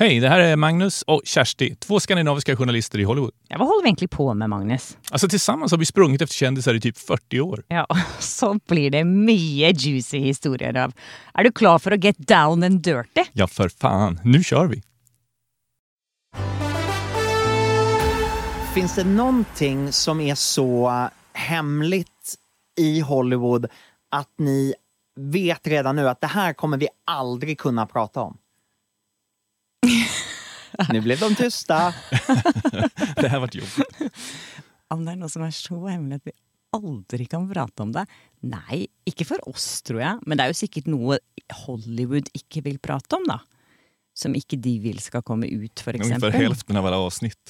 Hej, det här är Magnus och Kersti, två skandinaviska journalister i Hollywood. Ja, vad håller vi egentligen på med, Magnus? Alltså tillsammans har vi sprungit efter kändisar i typ 40 år. Ja, så blir det mycket juicy historier av. Är du klar för att get down and dirty? Ja, för fan. Nu kör vi! Finns det någonting som är så hemligt i Hollywood att ni vet redan nu att det här kommer vi aldrig kunna prata om? Nu blev de tysta. det här vart jobbigt. Om det är något som är så hemligt att vi aldrig kan prata om det? Nej, inte för oss tror jag. Men det är ju säkert något Hollywood inte vill prata om då. Som inte de vill ska komma ut för exempel. Ungefär hälften av alla avsnitt.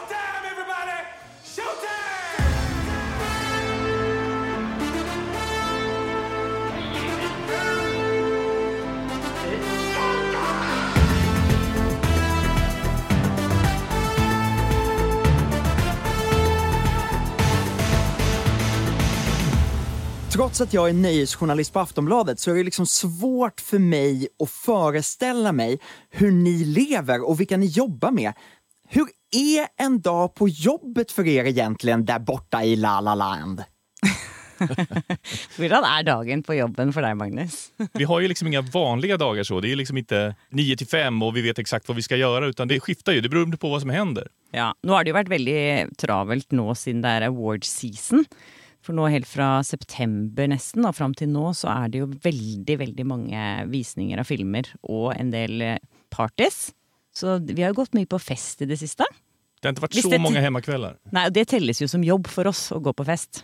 Trots att jag är nöjesjournalist på Aftonbladet så är det liksom svårt för mig att föreställa mig hur ni lever och vilka ni jobbar med. Hur är en dag på jobbet för er egentligen där borta i La La Land? Hur är dagen på jobben för dig, Magnus? Vi har ju liksom inga vanliga dagar så. Det är liksom inte 9 till 5 och vi vet exakt vad vi ska göra utan det skiftar ju. Det beror på vad som händer. Ja, nu har det ju varit väldigt travelt nu sedan det är award season. For nå helt fra september nesten og fram til nå så er det jo veldig, veldig mange visninger av filmer og en del eh, parties. Så vi har jo gått mye på fest i det siste. Det har inte varit Visst så många hemmakvällar. Nei, og det telles jo som jobb for oss å gå på fest.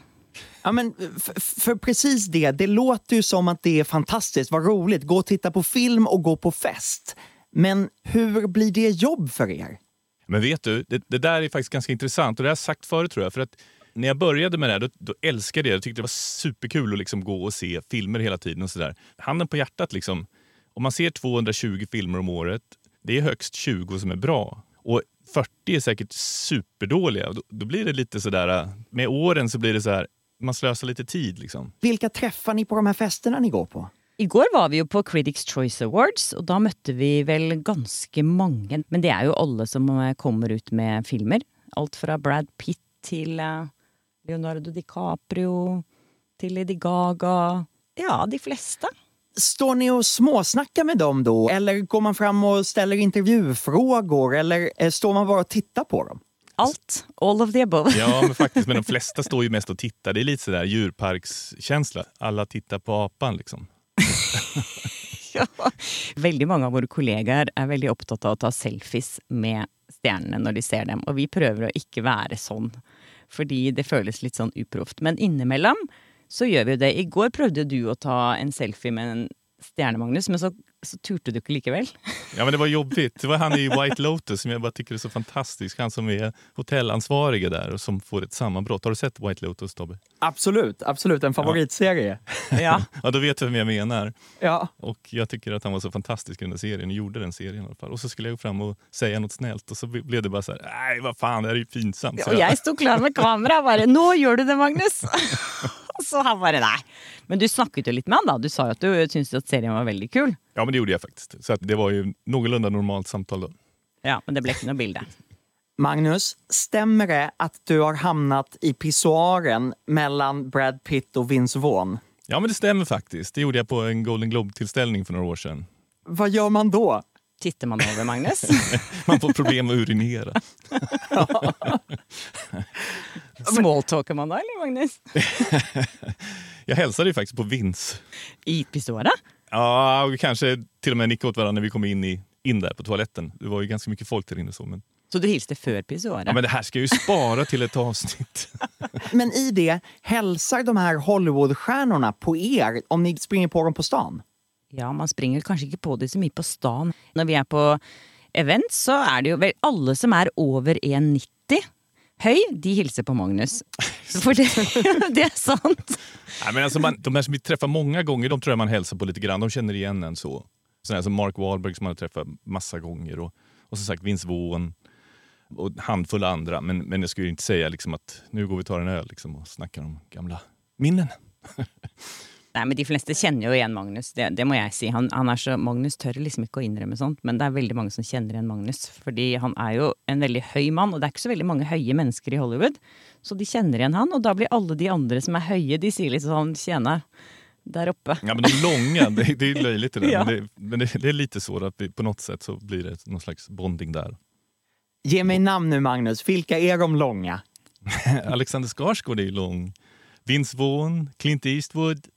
Ja, men för precis det, det låter ju som att det är fantastiskt, vad roligt, gå och titta på film och gå på fest. Men hur blir det jobb för er? Men vet du, det, det där är faktiskt ganska intressant och det har jag sagt förut tror jag. För att när jag började med det här, då, då älskade jag det. Jag tyckte det var superkul att liksom gå och se filmer hela tiden. och sådär. Handen på hjärtat, liksom. om man ser 220 filmer om året, det är högst 20 som är bra. Och 40 är säkert superdåliga. Då, då blir det lite sådär, med åren så blir det så här, man slösar lite tid. Liksom. Vilka träffar ni på de här festerna ni går på? Igår var vi jo på Critics Choice Awards, og da møtte vi vel ganske mange. Men det er jo alle som eh, kommer ut med filmer. Alt fra Brad Pitt til eh, Leonardo DiCaprio til Lady Gaga. Ja, de fleste. Står ni och småsnackar med dem då? Eller går man fram och ställer intervjufrågor? Eller eh, står man bara och tittar på dem? Alt. All of the above. Ja, men faktiskt. Men de flesta står ju mest och tittar. Det är lite sådär djurparkskänsla. Alla tittar på apan liksom. Ja. Veldig mange av våre kollegaer er veldig opptatt av å ta selfies med stjernene når de ser dem, og vi prøver å ikke være sånn, fordi det føles litt sånn uproft. Men innimellom så gjør vi jo det. I går prøvde du å ta en selfie med en stjerne, Magnus, men så, så turte du ikke likevel. Ja, men det var jobbigt. Det var han i White Lotus som jag bara tycker är så fantastisk. Han som är hotellansvarige där och som får ett sammanbrott. Har du sett White Lotus, Tobbe? Absolut, absolut. En favoritserie. Ja. Ja, då vet du vem jag menar. Ja. Och jag tycker att han var så fantastisk i den där serien och gjorde den serien i alla fall. Och så skulle jag gå fram och säga något snällt och så blev det bara så här, nej vad fan, det här är ju pinsamt. Så Og jeg sto klar med kamera og bare 'Nå gjør du det, Magnus!' Så han bare 'nei'. Men du snakket jo litt med han da. Du sa jo at du syntes at serien var veldig kul. Ja, men det gjorde jag faktiskt. Så att det var ju någorlunda normalt samtal då. Ja, men det ble ikke noe bilde. Magnus, stämmer det att du har hamnat i pissoaren mellan Brad Pitt och Vince Vaughn? Ja, men det stämmer faktiskt. Det gjorde jag på en Golden Globe-tillställning för några år sedan. Vad gör man då? Titter man over, Magnus? Man får problem att urinera. Smalltalker man da, eller Magnus? Jag hälsade ju faktiskt på Vince. I pissoaret? Ja, och kanske till och med nickade åt varandra när vi kom in, i, in där på toaletten. Det var ju ganska mycket folk där inne. Så, men Så du hilste før pissoaret? Ja, men det här ska jag ju spara till ett avsnitt. Men i det, hälsar de här Hollywoodstjärnorna på er om ni springer på dem på stan? Ja, man springer kanskje ikke på det så mye på stan. Når vi er på event, så er det jo vel alle som er over 1,90 høy, de hilser på Magnus. For det, det är sant. Nej, men alltså man, de här som vi träffar många gånger, de tror jag man hälsar på lite grann. De känner igen en så. Sådana som Mark Wahlberg som man har träffat massa gånger. Och, och som sagt Vince Vaughn och en handfull andra. Men, men jag skulle inte säga liksom att nu går vi och tar en öl liksom, och snackar om gamla minnen. Nei, men De fleste kjenner jo igjen Magnus, det, det må jeg si. Han, han er så, Magnus tør liksom ikke å innrømme sånt, men det er veldig mange som kjenner igjen Magnus. Fordi han er jo en veldig høy mann, og det er ikke så veldig mange høye mennesker i Hollywood. Så de kjenner igjen han, og da blir alle de andre som er høye, de sier litt sånn 'tjena'. Der oppe. Ja, men de är långa, det, det är löjligt det där. Ja. Men, det, men det, det är lite så att vi, på något sätt så blir det någon slags bonding där. Ge mig namn nu Magnus, vilka är de långa? Alexander Skarsgård är ju lång. Vince Vaughn, Clint Eastwood.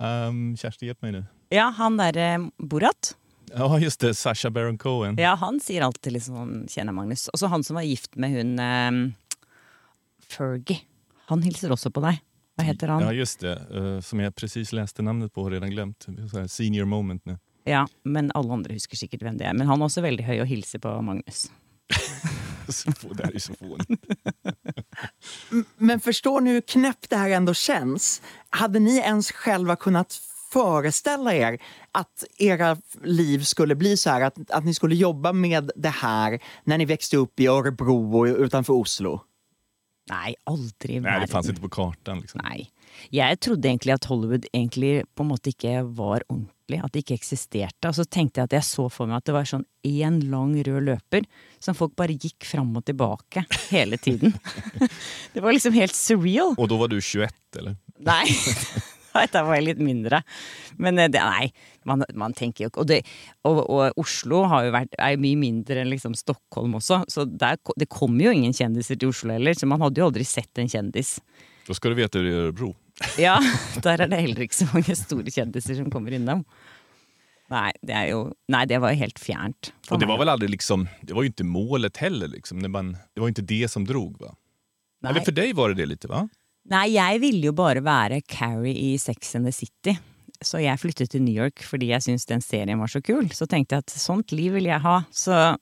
Um, Kersti, hjälp mig nu. Ja, han derre Borat. Ja, just det. Sacha Baron Cohen. Ja, han sier alltid liksom sånn 'kjenner Magnus'. Og så han som var gift med hun eh, Fergie. Han hilser også på deg. Hva heter han? Ja, just det. Eh, som jag precis läste namnet på och redan glömt. Senior moment nu. Ja, men alle andre husker sikkert hvem det er. Men han er også veldig høy og hilser på Magnus. Det här är så fånigt. Men förstår ni hur knäppt det här ändå känns? Hade ni ens själva kunnat föreställa er att era liv skulle bli så här, att, att ni skulle jobba med det här när ni växte upp i Örebro och utanför Oslo? Nei, aldri i Nej, det fanns inte på kartan. Liksom. Nei. Jeg trodde egentlig at Hollywood egentlig på en måte ikke var ordentlig. At det ikke eksisterte. Og så tenkte jeg at jeg så for meg at det var sånn én lang rød løper som folk bare gikk fram og tilbake hele tiden. Det var liksom helt surreal. Och då var du 21 eller? Nei. Da var jeg litt mindre. Men eh, det, nei, man, man tenker jo ikke Og, og, og Oslo har jo vært, er jo mye mindre enn liksom Stockholm også, så der, det kommer jo ingen kjendiser til Oslo heller. Så man hadde jo aldri sett en kjendis. Då ska du veta hur det är i Örebro. Ja, der er det heller ikke så mange store kjendiser som kommer innom. Nei, det er jo Nei, det var jo helt fjernt. for Och det var väl aldrig liksom, det var ju inte målet heller. Liksom, när man, det var inte det som drog va? Eller för dig var det det lite va? Nei, jeg ville jo bare være Carrie i Sex and the City. Så jeg flyttet til New York fordi jeg syntes den serien var så kul. Så tenkte jeg at sånt liv vil jeg ha. Så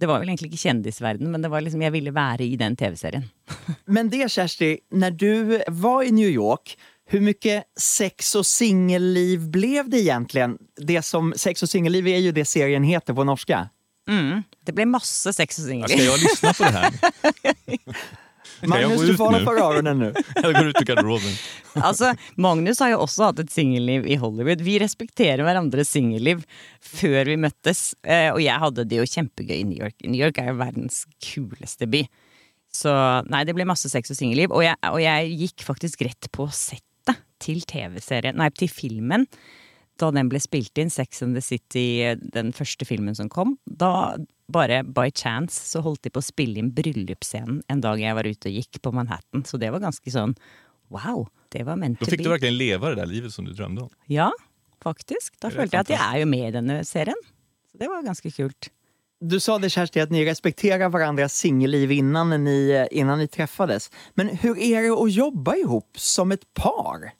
det var vel egentlig ikke kjendisverden, men det var liksom jeg ville være i den TV-serien. Men det Kersti, när du var i New York, hur mycket sex och singelliv blev det egentligen? Det som Sex och singelliv är ju det serien heter på norska. Mm. Det ble masse sex Ja, singler. Ska jag lyssna på det här? Jag Magnus, du får hålla nu? för öronen nu. Jag går ut ur garderoben. Altså, Magnus har jo også hatt et singelliv i Hollywood. Vi respekterer hverandres singelliv før vi møttes. Eh, og jeg hadde det jo kjempegøy i New York. New York er jo verdens kuleste by. Så nei, det ble masse sex og singelliv. Og jeg, og jeg gikk faktisk rett på settet til TV-serien, nei, til filmen. Da den ble spilt inn, Sex and the City, den første filmen som kom. Da, bare by chance, så holdt de på å spille inn bryllupsscenen en dag jeg var ute og gikk på Manhattan. Så det var ganske sånn wow. Det var meant Då to fick be. du verkligen leva det där livet som du drömde om. Ja, faktisk. Da Det er følte jeg at jeg er jo med i denne serien. Så det var ganske kult. Du sa det Kersti, att ni respekterar varandras singelliv innan ni, innan ni träffades. Men hur är det att jobba ihop som ett par?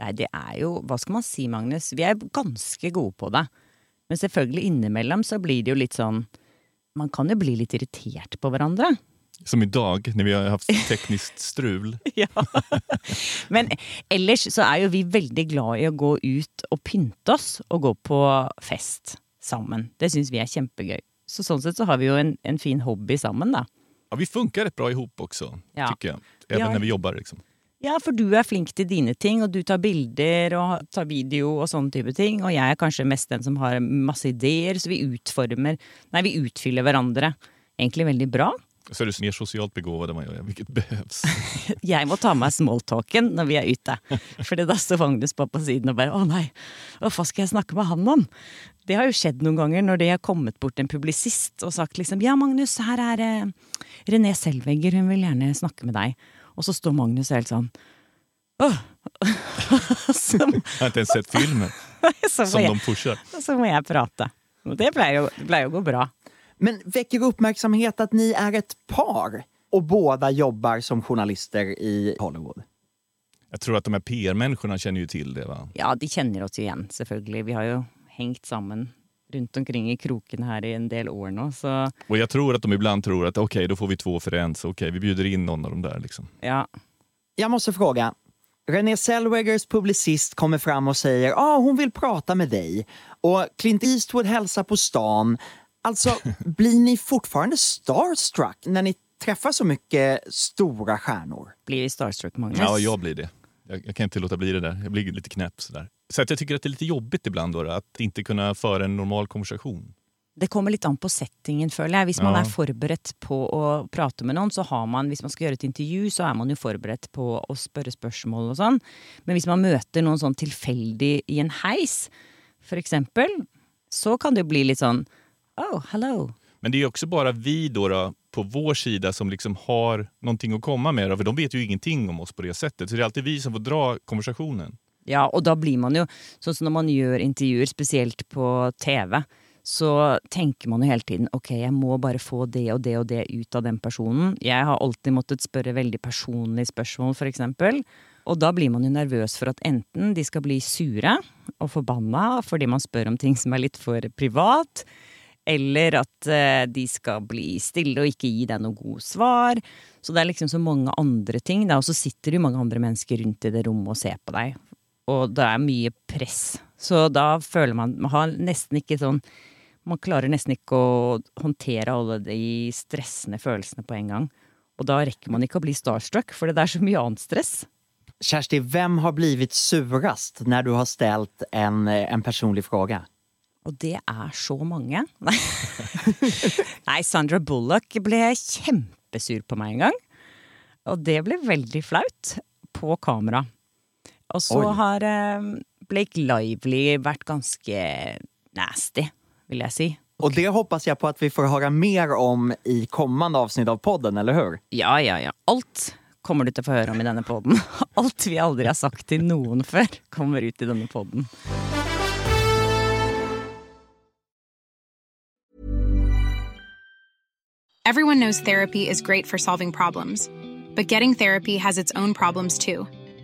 Nei, det er jo Hva skal man si, Magnus? Vi er ganske gode på det. Men selvfølgelig innimellom så blir det jo litt sånn Man kan jo bli litt irritert på hverandre. Som idag när vi har haft tekniskt strul. Ja. Men ellers så er jo vi veldig glad i å gå ut og pynte oss og gå på fest sammen. Det syns vi er kjempegøy. Så sånn sett så har vi jo en, en fin hobby sammen, da. Ja, vi funkar rätt bra ihop också, Ja. tycker jag. Även Ja. när vi jobbar. Liksom. Ja, for du er flink til dine ting, og du tar bilder og tar video og sånne type ting. Og jeg er kanskje mest den som har masse ideer, så vi utformer Nei, vi utfyller hverandre egentlig veldig bra. Så är du mer socialt begåvad än vad jag är, vilket behövs. Jeg må ta med smalltalken når vi er ute. For da står Magnus på på siden og bare 'Å nei, hva faen skal jeg snakke med han om?' Det har jo skjedd noen ganger når det har kommet bort en publisist og sagt liksom 'Ja, Magnus, her er eh, René Selvegger, hun vil gjerne snakke med deg'. Og så står Magnus helt sånn så, Jag har inte ens sett filmen som jeg, de pushar. så må jeg prate. Og det jo å gå bra. Men väcker uppmärksamhet att ni är ett par och båda jobbar som journalister i Hollywood? Jag tror att de här PR-människorna känner ju till det. va? Ja, de känner oss igen, selvfølgelig. Vi har ju hängt samman runt omkring i kroken här i en del år nu. Så Och jag tror att de ibland tror att okej, då får vi två för en, så okej, vi bjuder in någon av dem där. Liksom. ja, Jag måste fråga. René Zellwegers publicist kommer fram och säger ja, ah, hon vill prata med dig. Och Clint Eastwood hälsar på stan. Alltså, blir ni fortfarande starstruck när ni träffar så mycket stora stjärnor? blir vi starstruck, Magnus? Ja, jag blir det. Jag, jag kan inte låta bli det där. Jag blir lite knäpp sådär. Så att jag tycker att det är lite jobbigt ibland då, att inte kunna föra en normal konversation. Det kommer litt an på settingen, føler jeg. Hvis man Ja. er forberedt på å prate med noen, så har man Hvis man skal gjøre et intervju, så er man jo forberedt på å spørre spørsmål og sånn. Men hvis man møter noen sånn tilfeldig i en heis, for eksempel, så kan det bli litt sånn Oh, hello. Men det är ju också bara vi då, då på vår sida som liksom har någonting att komma med. Då, för de vet ju ingenting om oss på det sättet. Så det är alltid vi som får dra konversationen. Ja, och då blir man ju, så som man gör intervjuer, speciellt på TV, så tänker man ju hela tiden okej, jag måste bara få det och det och det ut av den personen. Jag har alltid måttet spöra väldigt personliga frågor, för exempel. Och då blir man ju nervös för att enten de ska bli sura och förbannade för att man spör om ting som är lite för privat, eller att eh, de ska bli stilla och inte ge deg noe god svar. Så det är liksom så många andra ting. Da. Og så sitter det många mange andre mennesker rundt i det rummet och ser på dig. Og det er mye press. Så da føler man Man har nesten ikke sånn Man klarer nesten ikke å håndtere alle de stressende følelsene på en gang. Og da rekker man ikke å bli starstruck, for det er så mye annet stress. Kersti, vem har blivit surast när du har ställt en, en personlig fråga? Og det er så mange. Nei, Nei Sandra Bullock ble kjempesur på meg en gang. Og det ble veldig flaut. På kamera. Og så Oi. har eh, Blake Lively vært ganske nasty, vil jeg si. Och det hoppas jag på att vi får höra mer om i kommande avsnitt av podden, eller hur? Ja, ja, ja. Alt kommer du til å få høre om i denne podden. Alt vi aldri har sagt til noen før, kommer ut i denne podden. Everyone knows therapy is great for solving problems, but getting therapy has its own problems too,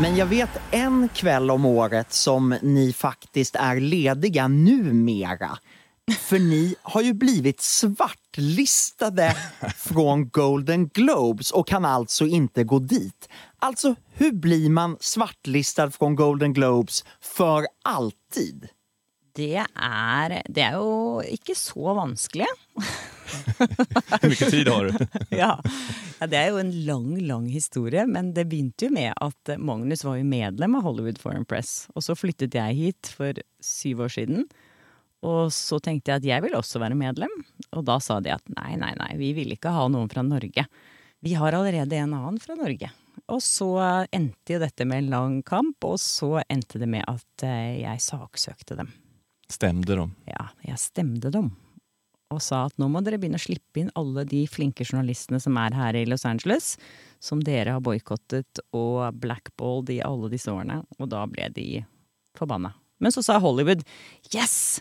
Men jag vet en kväll om året som ni faktiskt är lediga numera. För ni har ju blivit svartlistade från Golden Globes och kan alltså inte gå dit. Alltså, hur blir man svartlistad från Golden Globes för alltid? Det er, det er jo ikke så vanskelig. Hur mycket tid har du? ja. ja, det er jo en lang, lang historie, men det begynte jo med at Magnus var jo medlem av Hollywood Foreign Press, og så flyttet jeg hit for syv år siden. Og så tenkte jeg at jeg vil også være medlem, og da sa de at nei, nei, nei, vi vil ikke ha noen fra Norge. Vi har allerede en annen fra Norge. Og så endte jo dette med en lang kamp, og så endte det med at eh, jeg saksøkte dem. Stämde de? Ja, jeg stemte dem. Og sa at nå må dere begynne å slippe inn alle de flinke journalistene som er her i Los Angeles, som dere har boikottet og blackballed i alle disse årene. Og da ble de forbanna. Men så sa Hollywood yes!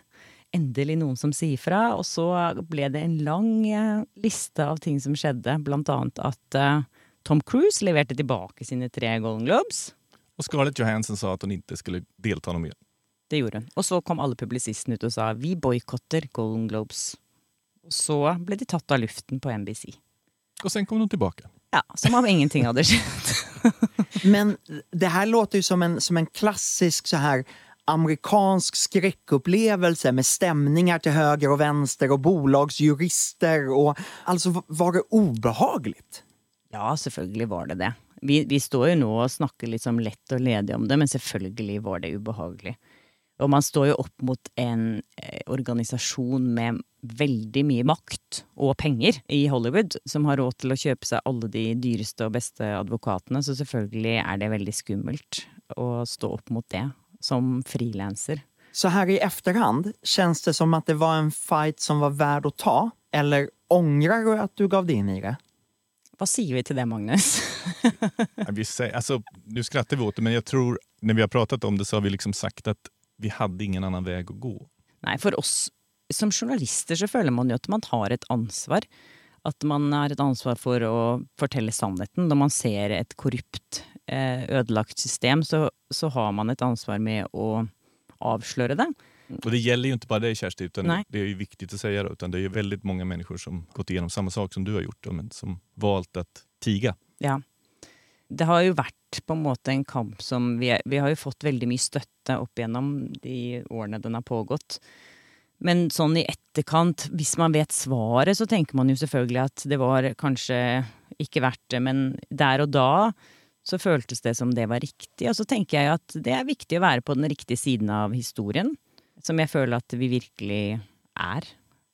Endelig noen som sier fra. Og så ble det en lang eh, liste av ting som skjedde, blant annet at eh, Tom Cruise leverte tilbake sine tre Golden Globes. Och Scarlett Johansson sa att hon inte skulle delta någon mer. Det gjorde hun. Og så kom alle publisistene ut og sa vi boikotter Golden Globes. Och så blev de tatt av luften på NBC. Och sen kom de tillbaka. Ja, Som om ingenting hade skett. Men det här låter ju som en, som en klassisk så här amerikansk skräckupplevelse med stämningar till höger och vänster och bolagsjurister. Och, alltså var det obehagligt? Ja, selvfølgelig var det det. Vi, vi står jo nå og snakker litt som lett og ledig om det, men selvfølgelig var det ubehagelig. Og man står jo opp mot en eh, organisasjon med veldig mye makt og penger i Hollywood, som har råd til å kjøpe seg alle de dyreste og beste advokatene, så selvfølgelig er det veldig skummelt å stå opp mot det som frilanser. Så här i efterhand, känns det som att det var en fight som var värd att ta? Eller ångrar du att du gav dig in i det? Vad säger vi till det, Magnus? Vi säger, alltså, nu skrattar vi åt det, men jag tror när vi har pratat om det så har vi liksom sagt att vi hade ingen annan väg att gå. Nei, for oss som journalister så føler man jo at man har et ansvar. At man har et ansvar for å fortelle sannheten. Når man ser et korrupt, eh, ødelagt system, så, så har man et ansvar med å avsløre det. Och det gäller ju inte bara dig Kersti, utan Nej. det är ju viktigt att säga. Då, utan det är ju väldigt många människor som gått igenom samma sak som du har gjort, men som valt att tiga. Ja. Det har jo vært på en måte en kamp som Vi, vi har jo fått veldig mye støtte opp gjennom de årene den har pågått. Men sånn i etterkant, hvis man vet svaret, så tenker man jo selvfølgelig at det var kanskje ikke verdt det, men der og da så føltes det som det var riktig. Og så tenker jeg at det er viktig å være på den riktige siden av historien, som jeg føler at vi virkelig er.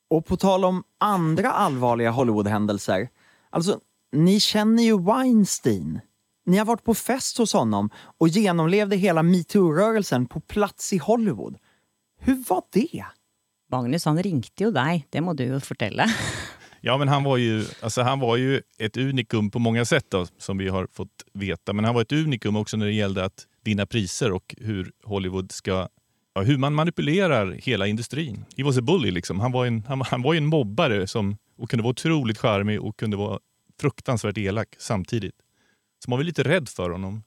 Och på tal om andra allvarliga Hollywood-händelser. Alltså, ni känner ju Weinstein. Ni har varit på fest hos honom och genomlevde hela metoo-rörelsen på plats i Hollywood. Hur var det? Magnus, han ringte jo deg, det må du jo fortelle. Ja, men han var ju, alltså, han var ju ett unikum på många sätt då, som vi har fått veta. Men han var ett unikum också när det gällde att vinna priser och hur Hollywood ska ja, hur man manipulerar hela industrin. He was a bully liksom. Han var en, han, han var ju en mobbare som och kunde vara otroligt charmig och kunde vara fruktansvärt elak samtidigt. Så man var lite rädd för honom.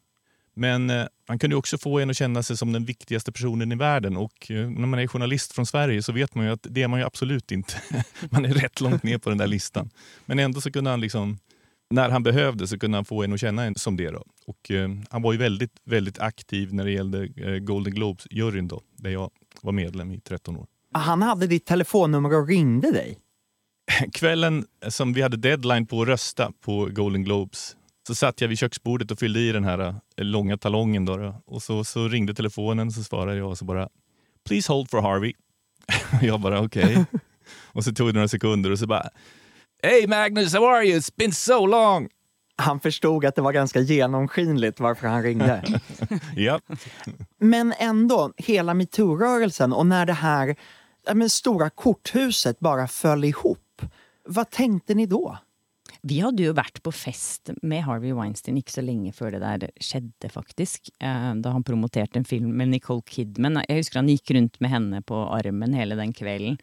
Men eh, han kunde också få en att känna sig som den viktigaste personen i världen och eh, när man är journalist från Sverige så vet man ju att det är man ju absolut inte. man är rätt långt ner på den där listan. Men ändå så kunde han liksom, när han behövde så kunde han få en att känna en som det. Då. Och, eh, han var ju väldigt, väldigt aktiv när det gällde Golden Globes-juryn då, där jag var medlem i 13 år. Han hade ditt telefonnummer och ringde dig. Kvällen som vi hade deadline på att rösta på Golden Globes så satt jag vid köksbordet och fyllde i den här eh, långa talongen. Då. Och så, så ringde telefonen så svarade jag och så bara “Please hold for Harvey”. jag bara okej. och så tog det några sekunder och så bara “Hey Magnus, how are you? It's been so long!” Han förstod att det var ganska genomskinligt varför han ringde. Men ändå, hela metoo-rörelsen och när det här ja, stora korthuset bara föll ihop. Vad tänkte ni då? Vi hadde jo vært på fest med Harvey Weinstein ikke så lenge før det der skjedde, faktisk. Eh, Da han promoterte en film med Nicole Kidman. Jeg husker han gikk rundt med henne på armen hele den kvelden.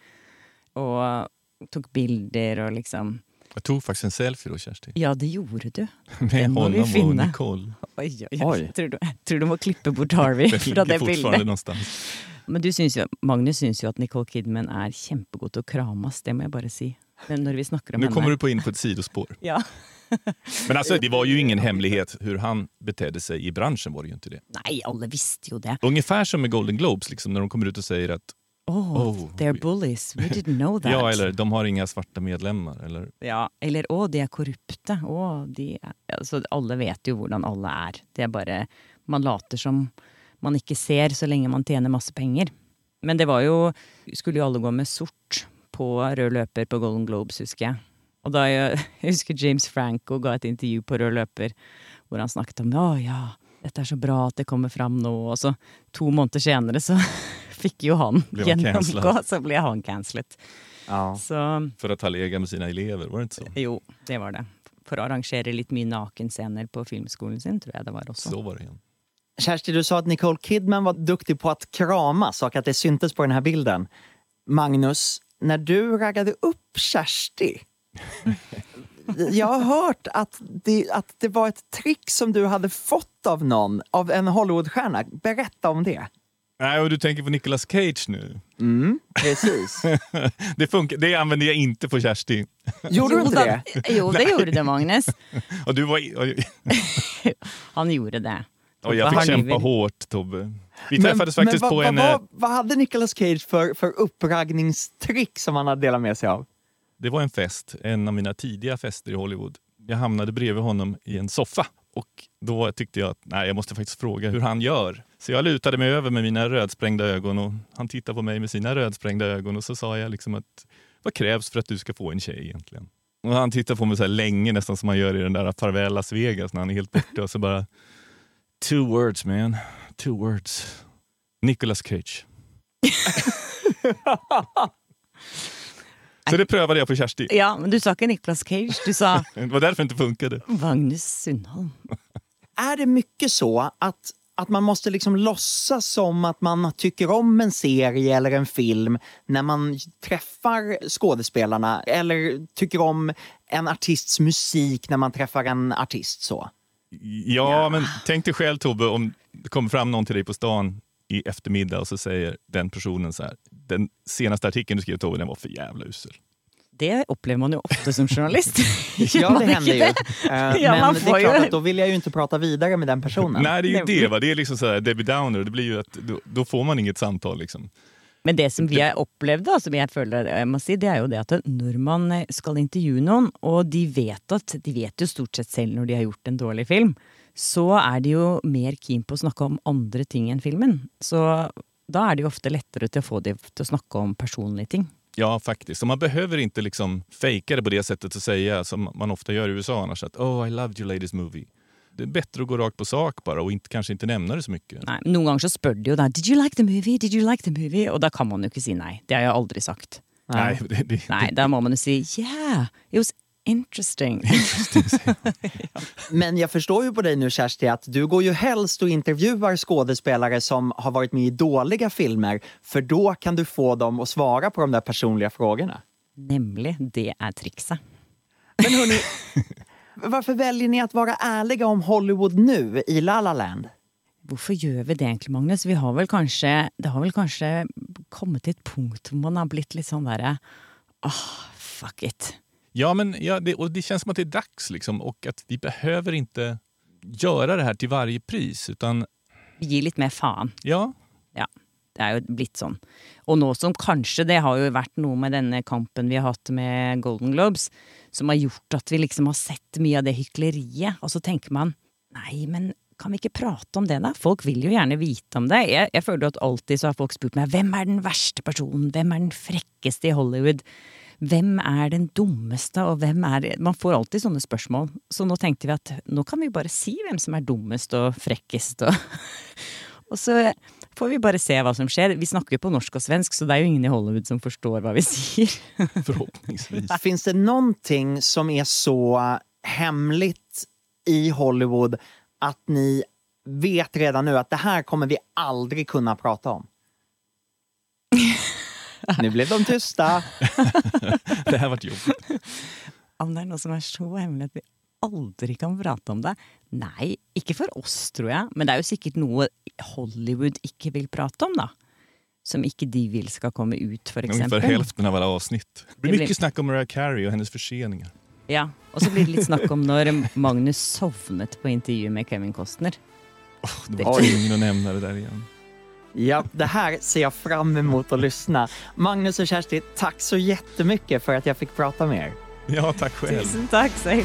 Og tok bilder og liksom jag tog faktiskt en selfie då Kersti. Ja, det gjorde du. Med Den vi honom och. Nicole. Oi, Oi. oi. Tror, du, tror du må klippe bort Harvey det fortfarande bildet. någonstans. Men du syns jo, Magnus syns jo at Nicole Kidman kjempegod til å krames, det må jeg bare si. Når vi snakker om Nu henne kommer du på in på ett sidospår. Ja. Men alltså, det var ju ingen hemlighet hur han betedde sig i branschen. var det ju inte det. Nei, alle visste jo det. Ungefär som med Golden Globes, liksom, när de kommer ut och säger att Oh, Oh, they're bullies. We didn't know that. ja, eller de har inga svarta medlemmar. Eller, Ja, eller å, de er korrupte. Å, de er altså, Alle vet jo hvordan alle er. Det er bare Man later som man ikke ser så lenge man tjener masse penger. Men det var jo Skulle jo alle gå med sort på rød løper på Golden Globes, husker jeg. Og da jeg, jeg husker James Franco ga et intervju på rød løper hvor han snakket om å ja, dette er så bra at det kommer fram nå. Og så to måneder senere så fikk jo han gjennomgå, så ble han cancellet. Ja. Så för att ha legat med sina elever, var det inte så? jo, det var det. For å arrangere litt mye nakenscener på filmskolen sin, tror jeg det var også. Så var det igen. Kersti, du sa att Nicole Kidman var duktig på att kramas och att det syntes på den här bilden. Magnus, när du raggade upp Kersti, jag har hört att det, att det var ett trick som du hade fått av någon, av en Hollywoodstjärna. Berätta om det. Nej, och du tänker på Nicolas Cage nu. Mm, precis. det, funkar, det använder jag inte på Kerstin. Gjorde du Jo, inte det? jo, det gjorde det, Magnus. Och du var, Han gjorde det. oj, jag fick kämpa hårt, Tobbe. Vi träffades faktiskt vad, på en... eh, Vad, vad hade Nicolas Cage för, för uppraggningstrick som han hade delat med sig av? Det var en fest, en av mina tidiga fester i Hollywood. Jag hamnade bredvid honom i en soffa och då tyckte jag att nej, jag måste faktiskt fråga hur han gör. Så jag lutade mig över med mina rödsprängda ögon och han tittade på mig med sina rödsprängda ögon och så sa jag liksom att vad krävs för att du ska få en tjej egentligen? Och han tittade på mig så här länge, nästan som man gör i den där Farväl Las Vegas när han är helt borta och så bara Two words man, two words. Nicolas Cage. så det prövade jag på Kersti. Ja, men du sa inte Nicolas Cage, du sa Det var därför det inte funkade. Magnus Sundholm. Är det mycket så att, att man måste liksom låtsas som att man tycker om en serie eller en film när man träffar skådespelarna eller tycker om en artists musik när man träffar en artist så? Ja, men tänk dig själv Tobbe, om det kommer fram någon till dig på stan i eftermiddag och så säger den personen så här. Den senaste artikeln du skrev Tobbe, den var för jävla usel. Det upplever man ju ofta som journalist. Ja, det händer ju. Eh, Ja, man Men det får är klart ju- att då vill jag ju inte prata vidare med den personen. Nej, det är ju det. Va? Det är liksom så här Debbie Downer. Det blir ju att, då, då får man inget samtal. Liksom. Men det som vi har opplevd, som jeg føler jeg må si, det er jo det at når man ska skal intervjue noen, og de vet at de vet jo stort sett selv når de har gjort en dårlig film, så er de jo mer keen på å snakke om andre ting enn filmen. Så da er det jo ofte lettere til å få dem til å snakke om personlige ting. Ja, faktiskt. Och man behöver inte liksom fejka det på det sättet och säga som man ofta gör i USA annars. Att oh, I loved your latest movie. Det är bättre att gå rakt på sak bara och inte, kanske inte nämna det så mycket. Nei, Noen ganger så spør de jo da 'Did you like the movie?' Did you like the movie? Og da kan man jo ikke si nei. Det har jeg aldri sagt. Nej, det, det, Nei, da må man jo si 'yeah, it was interesting'. Men jag förstår ju på dig nu Kersti att du går ju helst och intervjuar skådespelare som har varit med i dåliga filmer för då kan du få dem att svara på de där personliga frågorna. Nemlig. Det er trikset. Men hörni, varför väljer ni att vara ärliga om Hollywood nu i La La Land? Hvorfor gjør vi det egentlig, Magnus? Vi har vel kanskje, det har vel kanskje kommet til et punkt hvor man har blitt litt sånn derre Åh, fuck it. Ja, men ja, det, och det känns som att det är dags liksom, och att vi behöver inte göra det här till varje pris. Utan Vi gir litt mer faen. ja, Ja, det er jo blitt sånn. Og nå som kanskje det har jo vært noe med denne kampen vi har hatt med Golden Globes, som har gjort at vi liksom har sett mye av det hykleriet, og så tenker man nei, men kan vi ikke prate om det, da? Folk vil jo gjerne vite om det. Jeg, jeg føler at alltid så har folk spurt meg hvem er den verste personen, hvem er den frekkeste i Hollywood? Hvem er den dummeste, og hvem er Man får alltid sånne spørsmål. Så nå tenkte vi at nå kan vi bare si hvem som er dummest og frekkest og Og så får vi bare se hva som skjer. Vi snakker jo på norsk og svensk, så det er jo ingen i Hollywood som forstår hva vi sier. förhoppningsvis. Finns det någonting som är så hemligt i Hollywood att ni vet redan nu att det här kommer vi aldrig kunna prata om? Nu blev de tysta. det här varit jobbigt. Om det er noe som er så hemmelig at vi aldri kan prate om det? Nei, ikke for oss, tror jeg. Men det er jo sikkert noe Hollywood ikke vil prate om, da. Som ikke de vil skal komme ut, for Ungefär eksempel. hälften av alla avsnitt. Det blir mycket snack om Mariah Carey och hennes förseningar. Ja, Og så blir det litt snakk om når Magnus sovnet på intervju med Kevin Costner. Det var tvungen att nämna det där igen. Ja, det här ser jag fram emot att lyssna. Magnus och Kersti, tack så jättemycket för att jag fick prata med er. Ja, tack själv. Tusen takk, Seil.